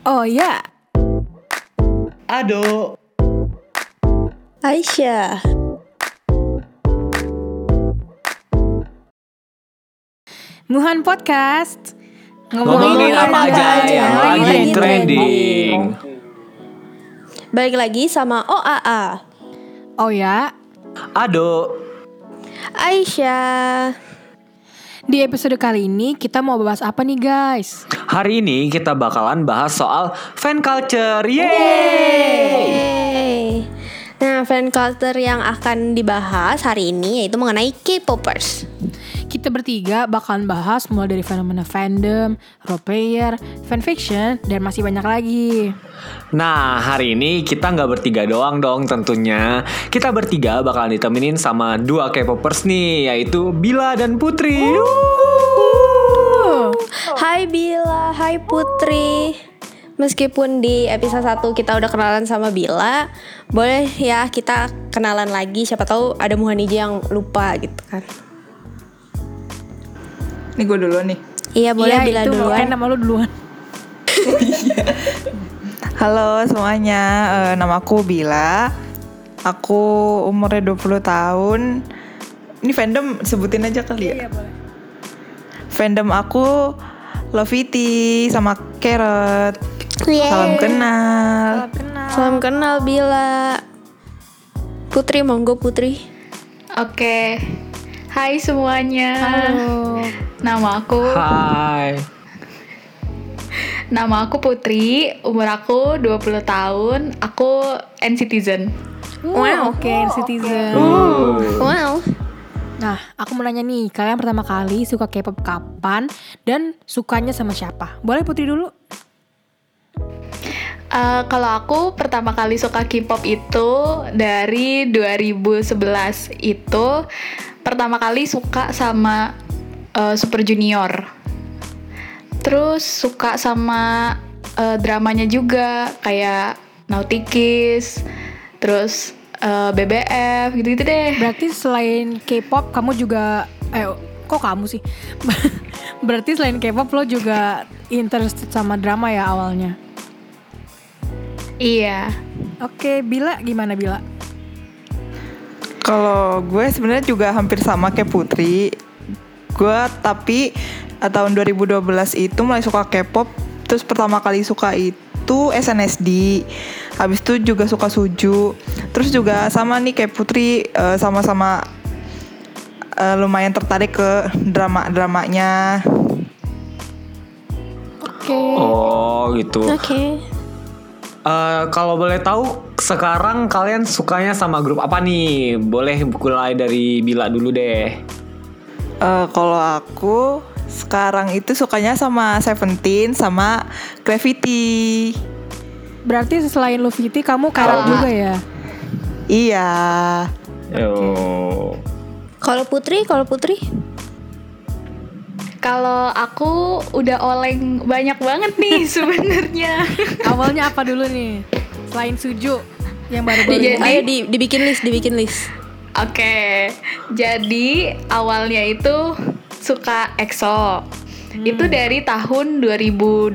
Oh ya, Ado. Aisyah. Muhan Podcast. Ngomongin apa aja yang lagi trending. Balik lagi sama OAA. Oh ya, Ado. Aisyah. Di episode kali ini kita mau bahas apa nih guys? Hari ini kita bakalan bahas soal fan culture. Yeay. Yeay. Nah, fan culture yang akan dibahas hari ini yaitu mengenai K-popers. Kita bertiga bakalan bahas mulai dari fenomena fandom, role player, fanfiction, dan masih banyak lagi. Nah, hari ini kita nggak bertiga doang dong tentunya. Kita bertiga bakalan ditemenin sama dua K-popers nih, yaitu Bila dan Putri. Uh, Hai Bila, hai Putri. Meskipun di episode 1 kita udah kenalan sama Bila, boleh ya kita kenalan lagi. Siapa tahu ada Muhaniji yang lupa gitu kan. Ini gue duluan nih. Iya, boleh iya, Bila itu duluan. nama lu duluan. Halo semuanya, eh, nama aku Bila. Aku umurnya 20 tahun. Ini fandom sebutin aja kali ya. boleh. Fandom aku Lovity sama Carrot. Yeay. Salam kenal. Salam kenal Bila. Putri, monggo Putri. Oke, hai semuanya. Halo. Nama aku, Hai. nama aku Putri. Umur aku 20 tahun. Aku N-citizen. Wow. Oke, citizen. Wow. Nah, aku mau nanya nih, kalian pertama kali suka K-pop kapan dan sukanya sama siapa? Boleh Putri dulu? Eh, kalau aku pertama kali suka K-pop itu dari 2011 itu pertama kali suka sama eh, Super Junior. Terus suka sama eh, dramanya juga kayak Nautikis, terus eh, BBF gitu-gitu deh. Berarti selain K-pop kamu juga eh kok kamu sih? Berarti selain K-pop lo juga interested sama drama ya awalnya. Iya. Oke, Bila gimana Bila? Kalau gue sebenarnya juga hampir sama kayak Putri. Gue tapi eh, tahun 2012 itu mulai suka K-pop. Terus pertama kali suka itu SNSD. Habis itu juga suka Suju. Terus juga sama nih kayak Putri eh, sama-sama eh, lumayan tertarik ke drama-dramanya. Oke. Oh, gitu. Oke. Eh, kalau boleh tahu sekarang kalian sukanya sama grup apa nih? Boleh mulai dari Bila dulu deh. Eh, kalau aku sekarang itu sukanya sama Seventeen sama Gravity. Berarti selain Luviti kamu karat Kalau- juga ya? Iya. Yo. Kalau Putri, kalau Putri? Kalau aku udah oleng banyak banget nih sebenarnya. Awalnya apa dulu nih? Selain Suju yang baru-baru Jadi-. Ayo di, dibikin list, dibikin list. Oke, jadi awalnya itu suka EXO. Itu dari tahun 2012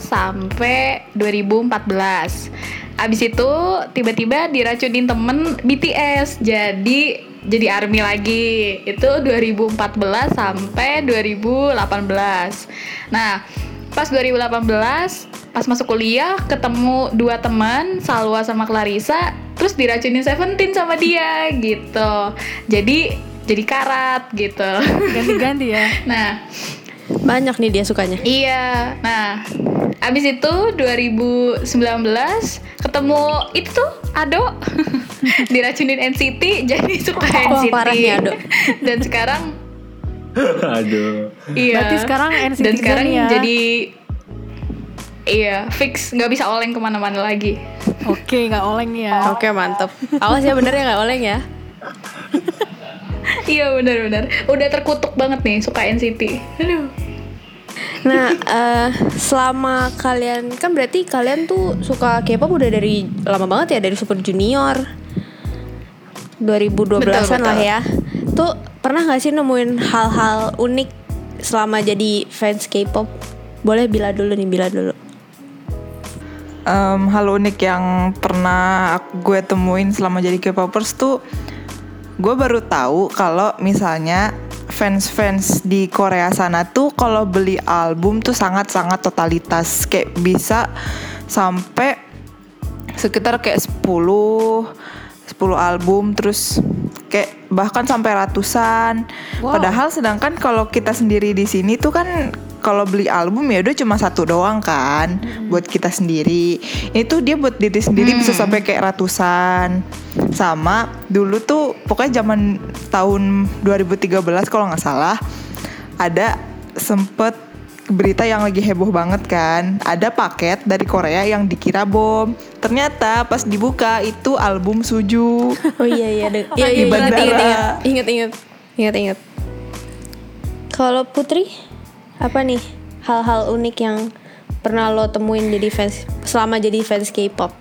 sampai 2014. Abis itu tiba-tiba diracunin temen BTS, jadi jadi ARMY lagi. Itu 2014 sampai 2018. Nah, pas 2018 pas masuk kuliah ketemu dua teman Salwa sama Clarissa terus diracunin Seventeen sama dia gitu jadi jadi karat gitu Ganti-ganti ya. nah Banyak nih dia sukanya. iya nah abis itu 2019 ketemu itu tuh Ado diracunin NCT jadi suka Oh, NCT parah nih Ado. dan sekarang Aduh. iya Berarti sekarang NCT dan sekarang ya. jadi iya fix nggak bisa oleng ke mana-mana lagi Oke, nggak oleng ya. Oke, mantep. Awas ya bener ya nggak oleng ya. Iya benar-benar. Udah terkutuk banget nih suka NCT. Aduh. Nah, eh, selama kalian kan berarti kalian tuh suka K-pop udah dari lama banget ya dari Super Junior. 2012-an Betul, lah ya. Tuh pernah nggak sih nemuin hal-hal unik selama jadi fans K-pop? Boleh bila dulu nih, bila dulu. em, hal unik yang pernah gue temuin selama jadi K-popers tuh gue baru tahu kalau misalnya fans-fans di Korea sana tuh kalau beli album tuh sangat-sangat totalitas kayak bisa sampai sekitar kayak 10 10 album terus kayak bahkan sampai ratusan. Wow. Padahal sedangkan kalau kita sendiri di sini tuh kan kalau beli album ya udah cuma satu doang kan buat kita sendiri. Itu dia buat diri sendiri bisa sampai kayak ratusan. Sama dulu tuh pokoknya zaman tahun 2013 kalau nggak salah ada sempet berita yang lagi heboh banget kan ada paket dari Korea yang dikira bom ternyata pas dibuka itu album Suju Oh iya iya deh. Iya Di iya ingat bandara. ingat ingat ingat ingat ingat ingat. Kalau Putri apa nih hal-hal unik yang pernah lo temuin jadi fans selama jadi fans K-pop?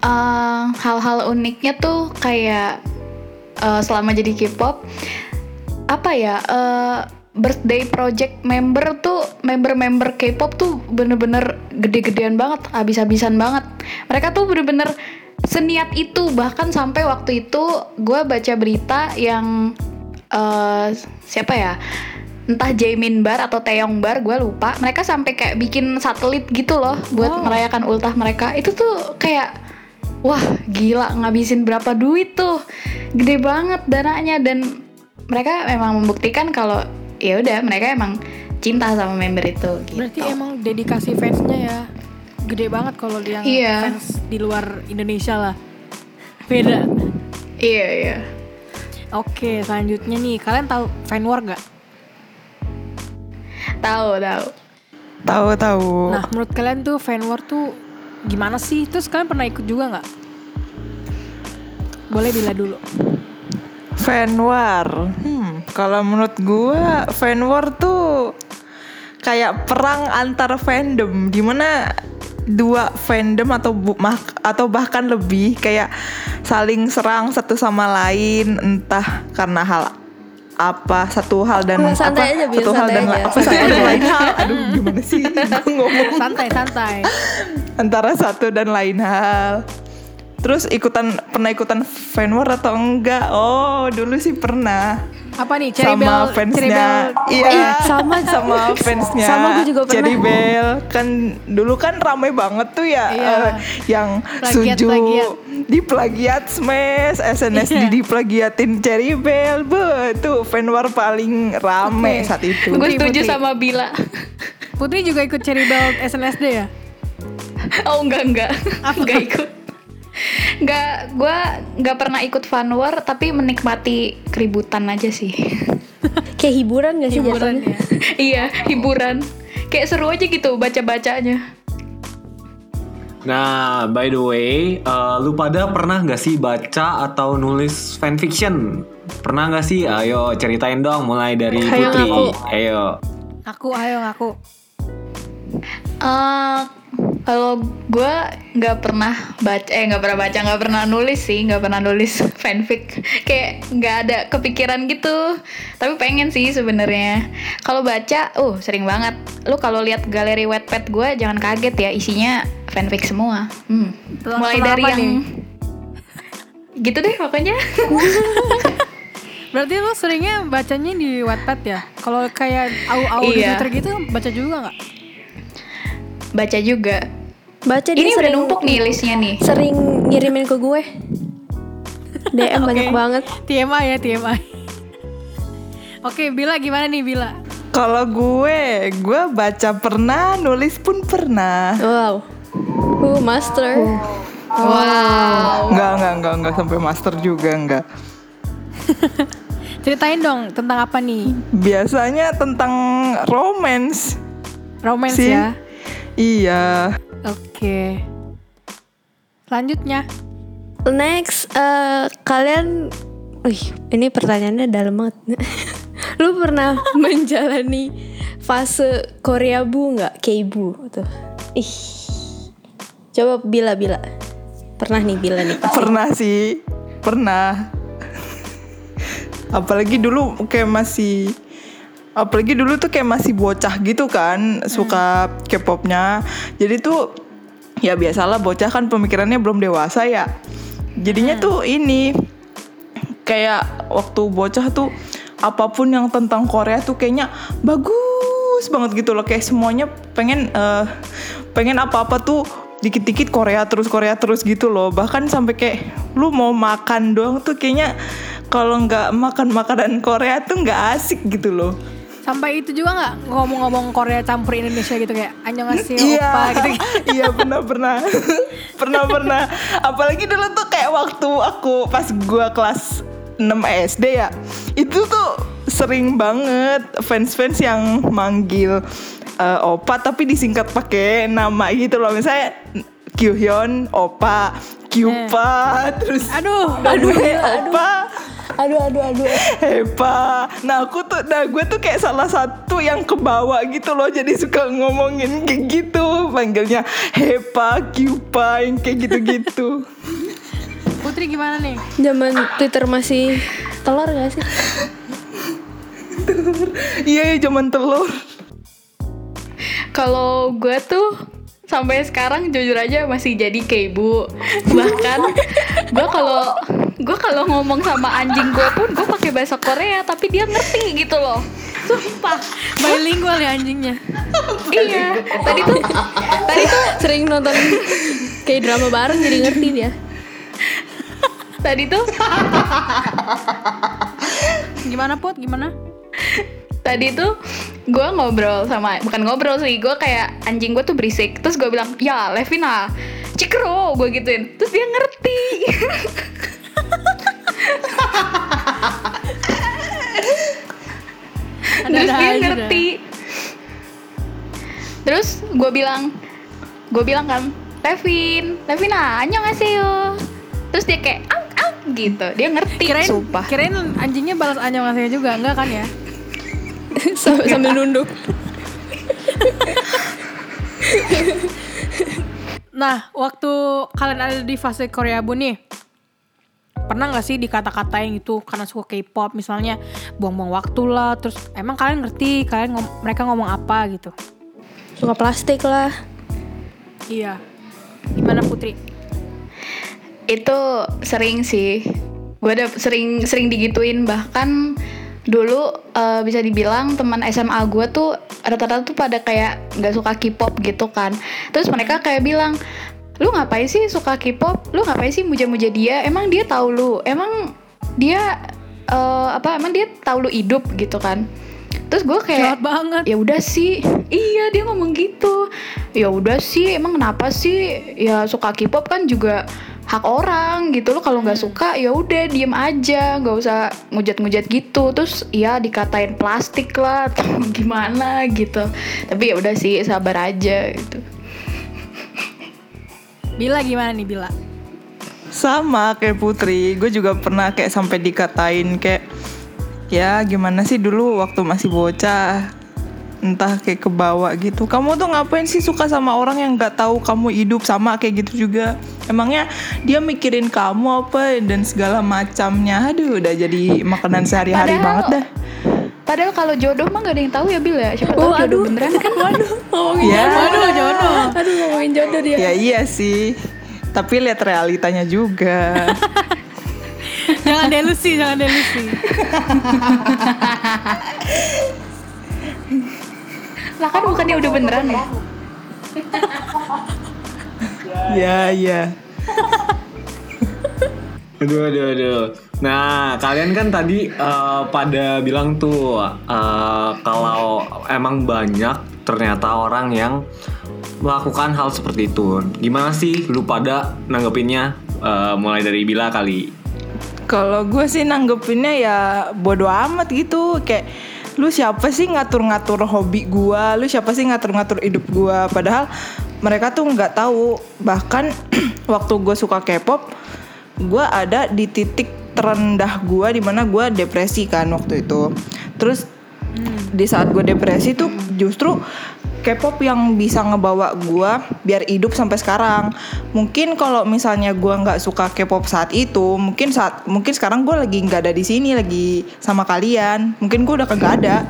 Eh, hal-hal uniknya tuh kayak eh, selama jadi K-pop apa ya eh, birthday project member tuh member-member K-pop tuh bener-bener gede-gedean banget habis-habisan banget. Mereka tuh bener-bener seniat itu bahkan sampai waktu itu gue baca berita yang eh, siapa ya entah Jaemin Bar atau Taeyong Bar gue lupa. Mereka sampai kayak bikin satelit gitu loh buat merayakan ultah mereka. Itu tuh kayak wah gila ngabisin berapa duit tuh. Gede banget dananya dan mereka memang membuktikan kalau ya udah mereka emang cinta sama member itu gitu. Berarti emang dedikasi fansnya ya gede banget kalau yang Iya. fans di luar Indonesia lah. Beda. iya iya Oke, selanjutnya nih, kalian tahu fan war gak? tahu tahu tahu tahu Nah, menurut kalian tuh fan war tuh gimana sih? Terus kalian pernah ikut juga nggak? Boleh bila dulu. Fan war hmm, kalau menurut gua fan war tuh kayak perang antar fandom di mana dua fandom atau bu- mah- atau bahkan lebih kayak saling serang satu sama lain entah karena hal apa satu hal dan Santai apa aja, satu hal dan aja. apa satu lain hal aduh gimana sih ngomong Santai, santai. antara satu dan lain hal. Terus ikutan pernah ikutan fan war atau enggak? Oh, dulu sih pernah. Apa nih? Cherry sama Bell, fansnya. Bell. Iya, Ih, sama. sama fansnya. Sama, gue juga pernah. Cherry Bell kan dulu kan ramai banget tuh ya Iya. eh, yang Plagiat, Suju plagiat. di plagiat Smash, SNSD Iya. di plagiatin Cherry Bell. Be, tuh fan war paling rame Oke. saat itu. gue setuju Putri. sama Bila Putri juga ikut Cherry Bell SNSD ya? oh enggak enggak enggak ikut Enggak, gue nggak pernah ikut fan war tapi menikmati keributan aja sih. Kayak hiburan gak sih Hiburan ya. iya, hiburan. Kayak seru aja gitu baca-bacanya. Nah, by the way, eh, lu pada pernah nggak sih baca atau nulis fanfiction? Pernah nggak sih? Ayo ceritain dong, mulai dari Ayo, Putri. ngaku. Ayo. Aku, ayo ngaku. Eh, kalau gue nggak pernah baca, eh nggak pernah baca, nggak pernah nulis sih, nggak pernah nulis fanfic. Kayak nggak ada kepikiran gitu. Tapi pengen sih sebenarnya. Kalau baca, uh sering banget. Lu kalau lihat galeri Wattpad gue, jangan kaget ya isinya fanfic semua. Hmm. Mulai dari yang nih? gitu deh pokoknya. Berarti lu seringnya bacanya di Wattpad ya? Kalau kayak au-au di Iya. Twitter gitu baca juga nggak? Baca juga. Baca Ini udah sering numpuk nih listnya nih. Sering ngirimin ke gue. DM banyak Oke. banget. TMI ya TMI. Oke, Bila gimana nih Bila? Kalau gue, gue baca pernah, nulis pun pernah. Wow. Uh, master. Wow. Enggak, enggak, enggak, enggak sampai master juga enggak. Ceritain dong tentang apa nih? Biasanya tentang romance Romance sih. ya. Iya. Oke. Selanjutnya. Next, eh, kalian, wih, ini pertanyaannya dalam banget. Lu pernah menjalani fase Korea bu nggak? K-bu tuh. Ih, coba bila bila. Pernah nih bila nih pasti. Pernah sih. Pernah. Apalagi dulu kayak masih apalagi dulu tuh kayak masih bocah gitu kan suka K-popnya. Jadi tuh ya biasalah bocah kan pemikirannya belum dewasa ya. Jadinya tuh ini kayak waktu bocah tuh apa pun yang tentang Korea tuh kayaknya bagus banget gitu loh. Kayak semuanya pengen eh, pengen apa-apa tuh dikit-dikit Korea terus Korea terus gitu loh. Bahkan sampai kayak lu mau makan doang tuh kayaknya kalau nggak makan makanan Korea tuh nggak asik gitu loh Sampai itu juga nggak ngomong-ngomong Korea campur Indonesia gitu kayak annyeonghaseyo Iya, opa gitu. iya pernah pernah, pernah pernah. Apalagi dulu tuh kayak waktu aku pas gua kelas 6 SD ya, itu tuh sering banget fans-fans yang manggil eh, opa tapi disingkat pakai nama gitu loh. Misalnya Kyuhyun, opa, Kyupa, terus Aduh, aduh, opa. Aduh aduh aduh. Hepa. Nah aku tuh, nah gue tuh kayak salah satu yang kebawa gitu loh. Jadi suka ngomongin kayak gitu. Panggilnya Hepa, Kyupa, yang kayak gitu-gitu. Putri gimana nih? Zaman Twitter masih telur gak sih? Iya, zaman telur. Kalau gue tuh sampai sekarang jujur aja masih jadi keibu. Bahkan gue kalau gue kalau ngomong sama anjing gue pun gue pakai bahasa Korea tapi dia ngerti gitu loh. Sumpah. Bilingual ya anjingnya. iya. Tadi tuh tadi tuh Sering nonton kayak drama bareng jadi ngerti dia. tadi tuh Gimana Put? Gimana? tadi tuh gue ngobrol sama bukan ngobrol sih gue kayak anjing gue tuh berisik terus gue bilang ya Levina cikro gue gituin terus dia ngerti terus dia ngerti terus gue bilang gue bilang kan Levin Levina annyeonghaseyo terus dia kayak ang ang gitu dia ngerti Kirain, sumpah kirain anjingnya balas annyeonghaseyo juga, enggak kan ya? Sambil, sambil nunduk. Nah, waktu kalian ada di fase Korea Bu nih, pernah nggak sih dikata-katain gitu karena suka K-pop misalnya buang-buang waktu lah, terus emang kalian ngerti kalian ngom- mereka ngomong apa gitu? Suka plastik lah. Iya. Gimana Putri? itu sering sih gue udah sering sering digituin bahkan dulu eh, bisa dibilang teman SMA gue tuh rata-rata tuh pada kayak nggak suka K-pop gitu kan terus mereka kayak bilang lu ngapain sih suka K-pop? Lu ngapain sih muja-muja dia? Emang dia tahu lu? Emang dia eh, apa emang dia tahu lu hidup gitu kan? Terus gue kayak Jahat banget. ya udah sih. Iya dia ngomong gitu. Ya udah sih emang kenapa sih? Ya suka K-pop kan juga hak orang gitu. Lo kalau nggak suka ya udah diem aja. Nggak usah ngujat-ngujat gitu. Terus ya dikatain plastik lah atau gimana gitu. Tapi ya udah sih sabar aja gitu Bila gimana nih Bila? Sama kayak Putri, gue juga pernah kayak sampai dikatain kayak ya gimana sih dulu waktu masih bocah entah kayak kebawa gitu. Kamu tuh ngapain sih suka sama orang yang nggak tahu kamu hidup sama kayak gitu juga? Emangnya dia mikirin kamu apa dan segala macamnya? Aduh, udah jadi makanan sehari-hari banget dah. Padahal kalau jodoh mah gak ada yang tahu ya Bil ya siapa tahu Oh, jodoh aduh. beneran kan Waduh, ngomongin Ya. Waduh jodoh. Aduh ngomongin jodoh dia. Ya iya sih. Tapi lihat realitanya juga. jangan delusi, jangan delusi. lah kan bukannya udah beneran ya ya iya. Aduh, aduh, aduh. Nah, kalian kan tadi eh, pada bilang tuh eh, kalau emang banyak ternyata orang yang melakukan hal seperti itu. Gimana sih lu pada nanggepinnya? Eh, mulai dari Bila kali. Kalau gue sih nanggepinnya ya bodo amat gitu kayak lu siapa sih ngatur-ngatur hobi gue, lu siapa sih ngatur-ngatur hidup gue. Padahal mereka tuh nggak tahu. Bahkan waktu gue suka K-pop, gue ada di titik terendah gue di mana gue depresi kan waktu itu. Terus di saat gue depresi tuh justru K-pop yang bisa ngebawa gue biar hidup sampai sekarang. Mungkin kalau misalnya gue nggak suka K-pop saat itu, mungkin saat mungkin sekarang gue lagi nggak ada di sini lagi sama kalian. Mungkin gue udah kagak ada.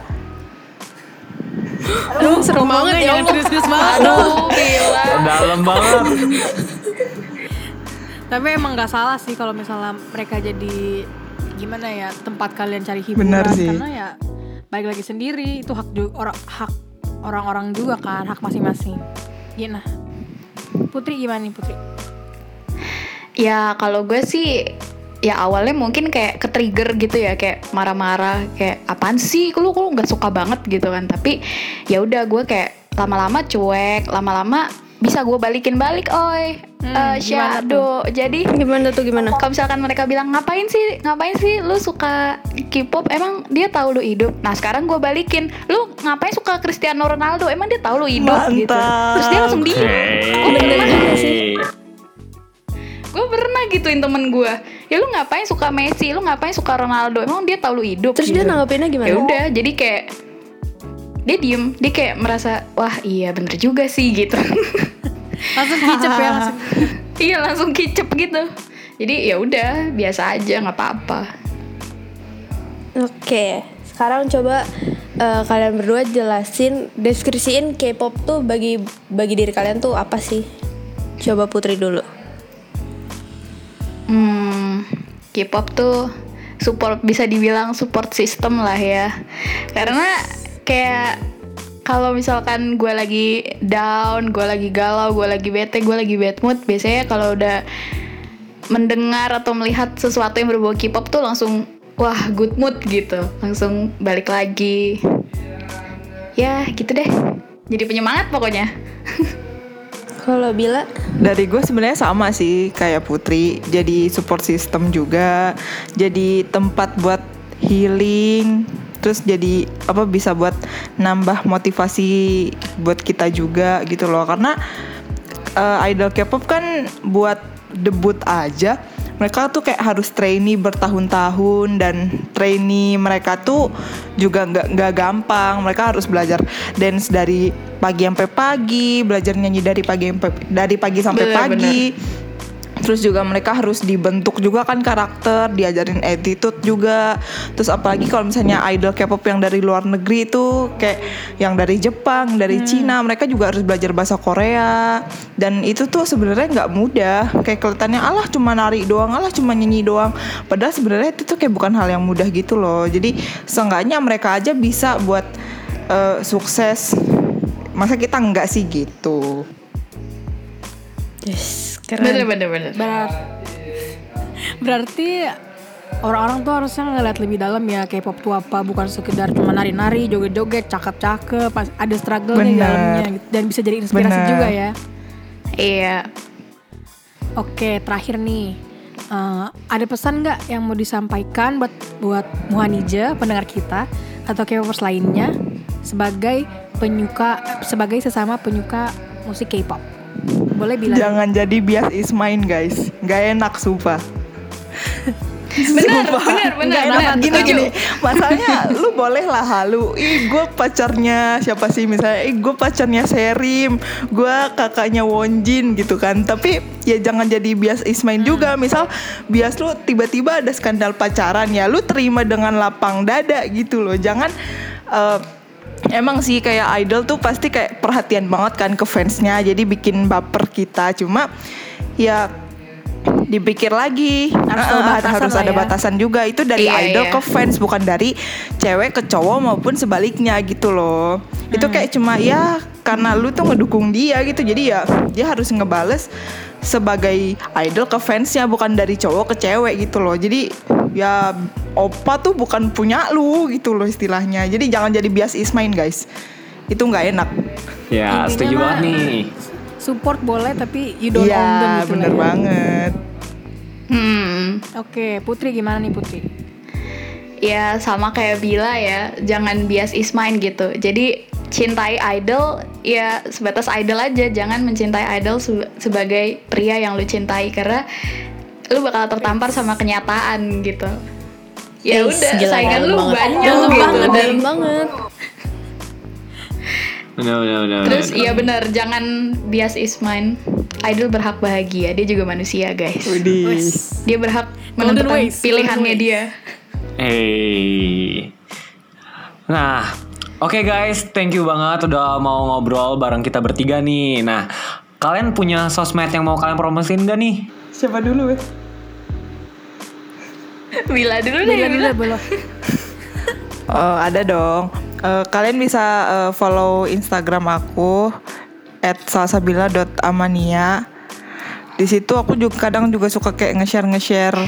Aduh, seru banget ya. Serius-serius banget. Aduh, gila. Dalam banget. Tapi emang nggak salah sih kalau misalnya mereka jadi gimana ya tempat kalian cari hiburan Bener sih. karena ya balik lagi sendiri itu hak ju- orang hak orang-orang juga kan hak masing-masing. Iya nah. Putri gimana nih Putri? Ya kalau gue sih ya awalnya mungkin kayak ke trigger gitu ya kayak marah-marah kayak apaan sih lu lu nggak suka banget gitu kan tapi ya udah gue kayak lama-lama cuek lama-lama bisa gue balikin balik oi. Hmm, Eh, gimana shadow jadi Gimana tuh gimana? kalau misalkan mereka bilang ngapain sih? Ngapain sih lu suka K-pop? Emang dia tahu lu hidup. Nah sekarang gue balikin. Lu ngapain suka Cristiano Ronaldo? Emang dia tahu lu hidup gitu. Mantap. terus dia langsung diem bener sih. gue pernah gituin temen gue ya lu ngapain suka Messi? Lu ngapain suka Ronaldo? Emang dia tahu lu hidup Terus gitu. dia nanggepinnya gimana? ya udah jadi kayak dia diem dia kayak merasa wah iya bener juga sih gitu Langsung kicep ya langsung. iya langsung kicep gitu jadi ya udah biasa aja nggak apa-apa Oke, sekarang coba eh, kalian berdua jelasin, deskripsiin K-pop tuh bagi bagi diri kalian tuh apa sih? Coba Putri dulu. Hmm, K-pop tuh support bisa dibilang support system lah ya. Karena kayak kalau misalkan gue lagi down, gue lagi galau, gue lagi bete, gue lagi bad mood, biasanya kalau udah mendengar atau melihat sesuatu yang berbau K-pop tuh langsung wah good mood gitu, langsung balik lagi. Ya gitu deh. Jadi penyemangat pokoknya. Kalau Bila, Dari gue sebenarnya sama sih kayak Putri, jadi support system juga, jadi tempat buat healing, terus jadi apa bisa buat nambah motivasi buat kita juga gitu loh. Karena eh, idol K-pop kan buat debut aja mereka tuh kayak harus trainee bertahun-tahun dan trainee mereka tuh juga nggak nggak gampang. Mereka harus belajar dance dari pagi sampai pagi belajar nyanyi dari pagi sampai dari pagi sampai Bener, pagi terus juga mereka harus dibentuk juga kan karakter diajarin attitude juga. Terus apalagi kalau misalnya idol K-pop yang dari luar negeri itu kayak yang dari Jepang dari Cina mereka juga harus belajar bahasa Korea. Dan itu tuh sebenarnya nggak mudah. Kayak kelihatannya alah cuma nari doang alah cuma nyanyi doang. Padahal sebenarnya itu tuh kayak bukan hal yang mudah gitu loh. Jadi seenggaknya mereka aja bisa buat eh, sukses. Masa kita enggak sih gitu? Yes, keren. bener bener. Benar. Berarti orang-orang tuh harusnya ngeliat lebih dalam ya K-pop tuh apa bukan sekedar cuma nari-nari, joget-joget, cakep-cakep, pas ada struggle di dalamnya gitu. dan bisa jadi inspirasi Benar. juga ya. Iya. Oke, terakhir nih. Eh, ada pesan nggak yang mau disampaikan buat buat Muhanija pendengar kita atau K-popers lainnya sebagai penyuka sebagai sesama penyuka musik K-pop? Boleh bilang. Jangan jadi bias is mine guys. Gak enak sumpah. Bener, bener, bener, Nggak bener. gini gini. Masalahnya lu boleh lah halu. Ih gue pacarnya siapa sih misalnya? Ih gue pacarnya Serim. Gue kakaknya Wonjin gitu kan. Tapi ya jangan jadi bias is mine juga. Misal bias lu tiba-tiba ada skandal pacaran ya Lu terima dengan lapang dada gitu loh. Jangan eh, Emang sih kayak idol tuh pasti kayak perhatian banget kan ke fansnya Jadi bikin baper kita Cuma ya dipikir lagi Harus ada batasan harus ada ya. batasan juga itu dari Iya, idol iya. ke fans bukan dari cewek ke cowok maupun sebaliknya gitu loh itu Hmm. kayak cuma ya karena lu tuh ngedukung dia gitu jadi ya dia harus ngebales sebagai idol ke fansnya bukan dari cowok ke cewek gitu loh jadi ya opa tuh bukan punya lu gitu loh istilahnya jadi jangan jadi bias is mine guys itu nggak enak Ya, Intinya setuju mah- banget nih. Support boleh tapi you don't own them Iya gitu bener lah ya. banget Hmm. Oke, Putri gimana nih Putri? Ya sama kayak Bila ya, jangan bias is mine gitu. Jadi cintai idol ya sebatas idol aja, jangan mencintai idol se- sebagai pria yang lu cintai karena lu bakal tertampar sama kenyataan gitu. Ya udah, gila, saingan lu banget. banyak Dalam gitu. banget, dalam banget. Benar benar benar. Terus iya benar, jangan bias is mine. Idol berhak bahagia, dia juga manusia guys. Dia berhak menentukan ways, pilihannya ways. dia. Hey. Nah, Oke guys, thank you banget udah mau ngobrol bareng kita bertiga nih. Nah, kalian punya sosmed yang mau kalian promosiin gak nih? Siapa dulu ya? Bila dulu deh. Bila dulu belum. Oh, ada dong. Eh, kalian bisa eh, follow Instagram aku @salsabila.amania. Di situ aku juga kadang juga suka kayak nge-share nge-share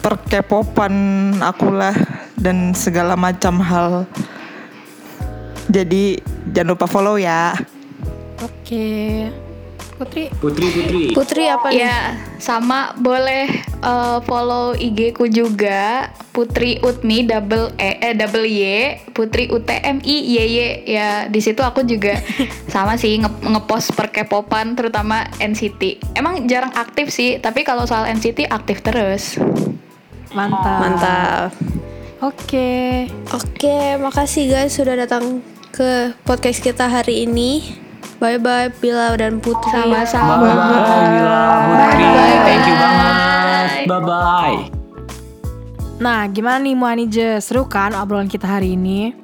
perkepopan aku lah dan segala macam hal. Jadi jangan lupa follow ya. Oke. Putri. Putri, Putri. Putri apa nih? Ya, sama boleh eh, follow IG ku juga Putri Utmi double E eh double Y Putri U T M I Y Y ya di situ aku juga sama sih nge- ngepost per K-popan terutama NCT. Emang jarang aktif sih, tapi kalau soal NCT aktif terus. Mantap. Mantap. Oke. Oke, makasih guys sudah datang ke podcast kita hari ini. Bye bye Bila dan Putri. Sama-sama. Bye-bye, Bila, Putri. Thank you banget. Bye-bye. Nah, gimana nih Muanije? Seru kan obrolan kita hari ini?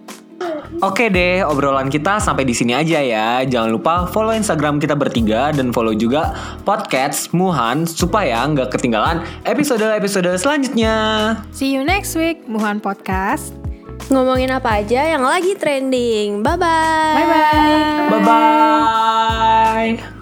Oke deh, obrolan kita sampai di sini aja ya. Jangan lupa follow Instagram kita bertiga dan follow juga podcast Muhan supaya nggak ketinggalan episode-episode selanjutnya. See you next week, Muhan Podcast. Ngomongin apa aja yang lagi trending. Bye bye. Bye-bye. Bye bye.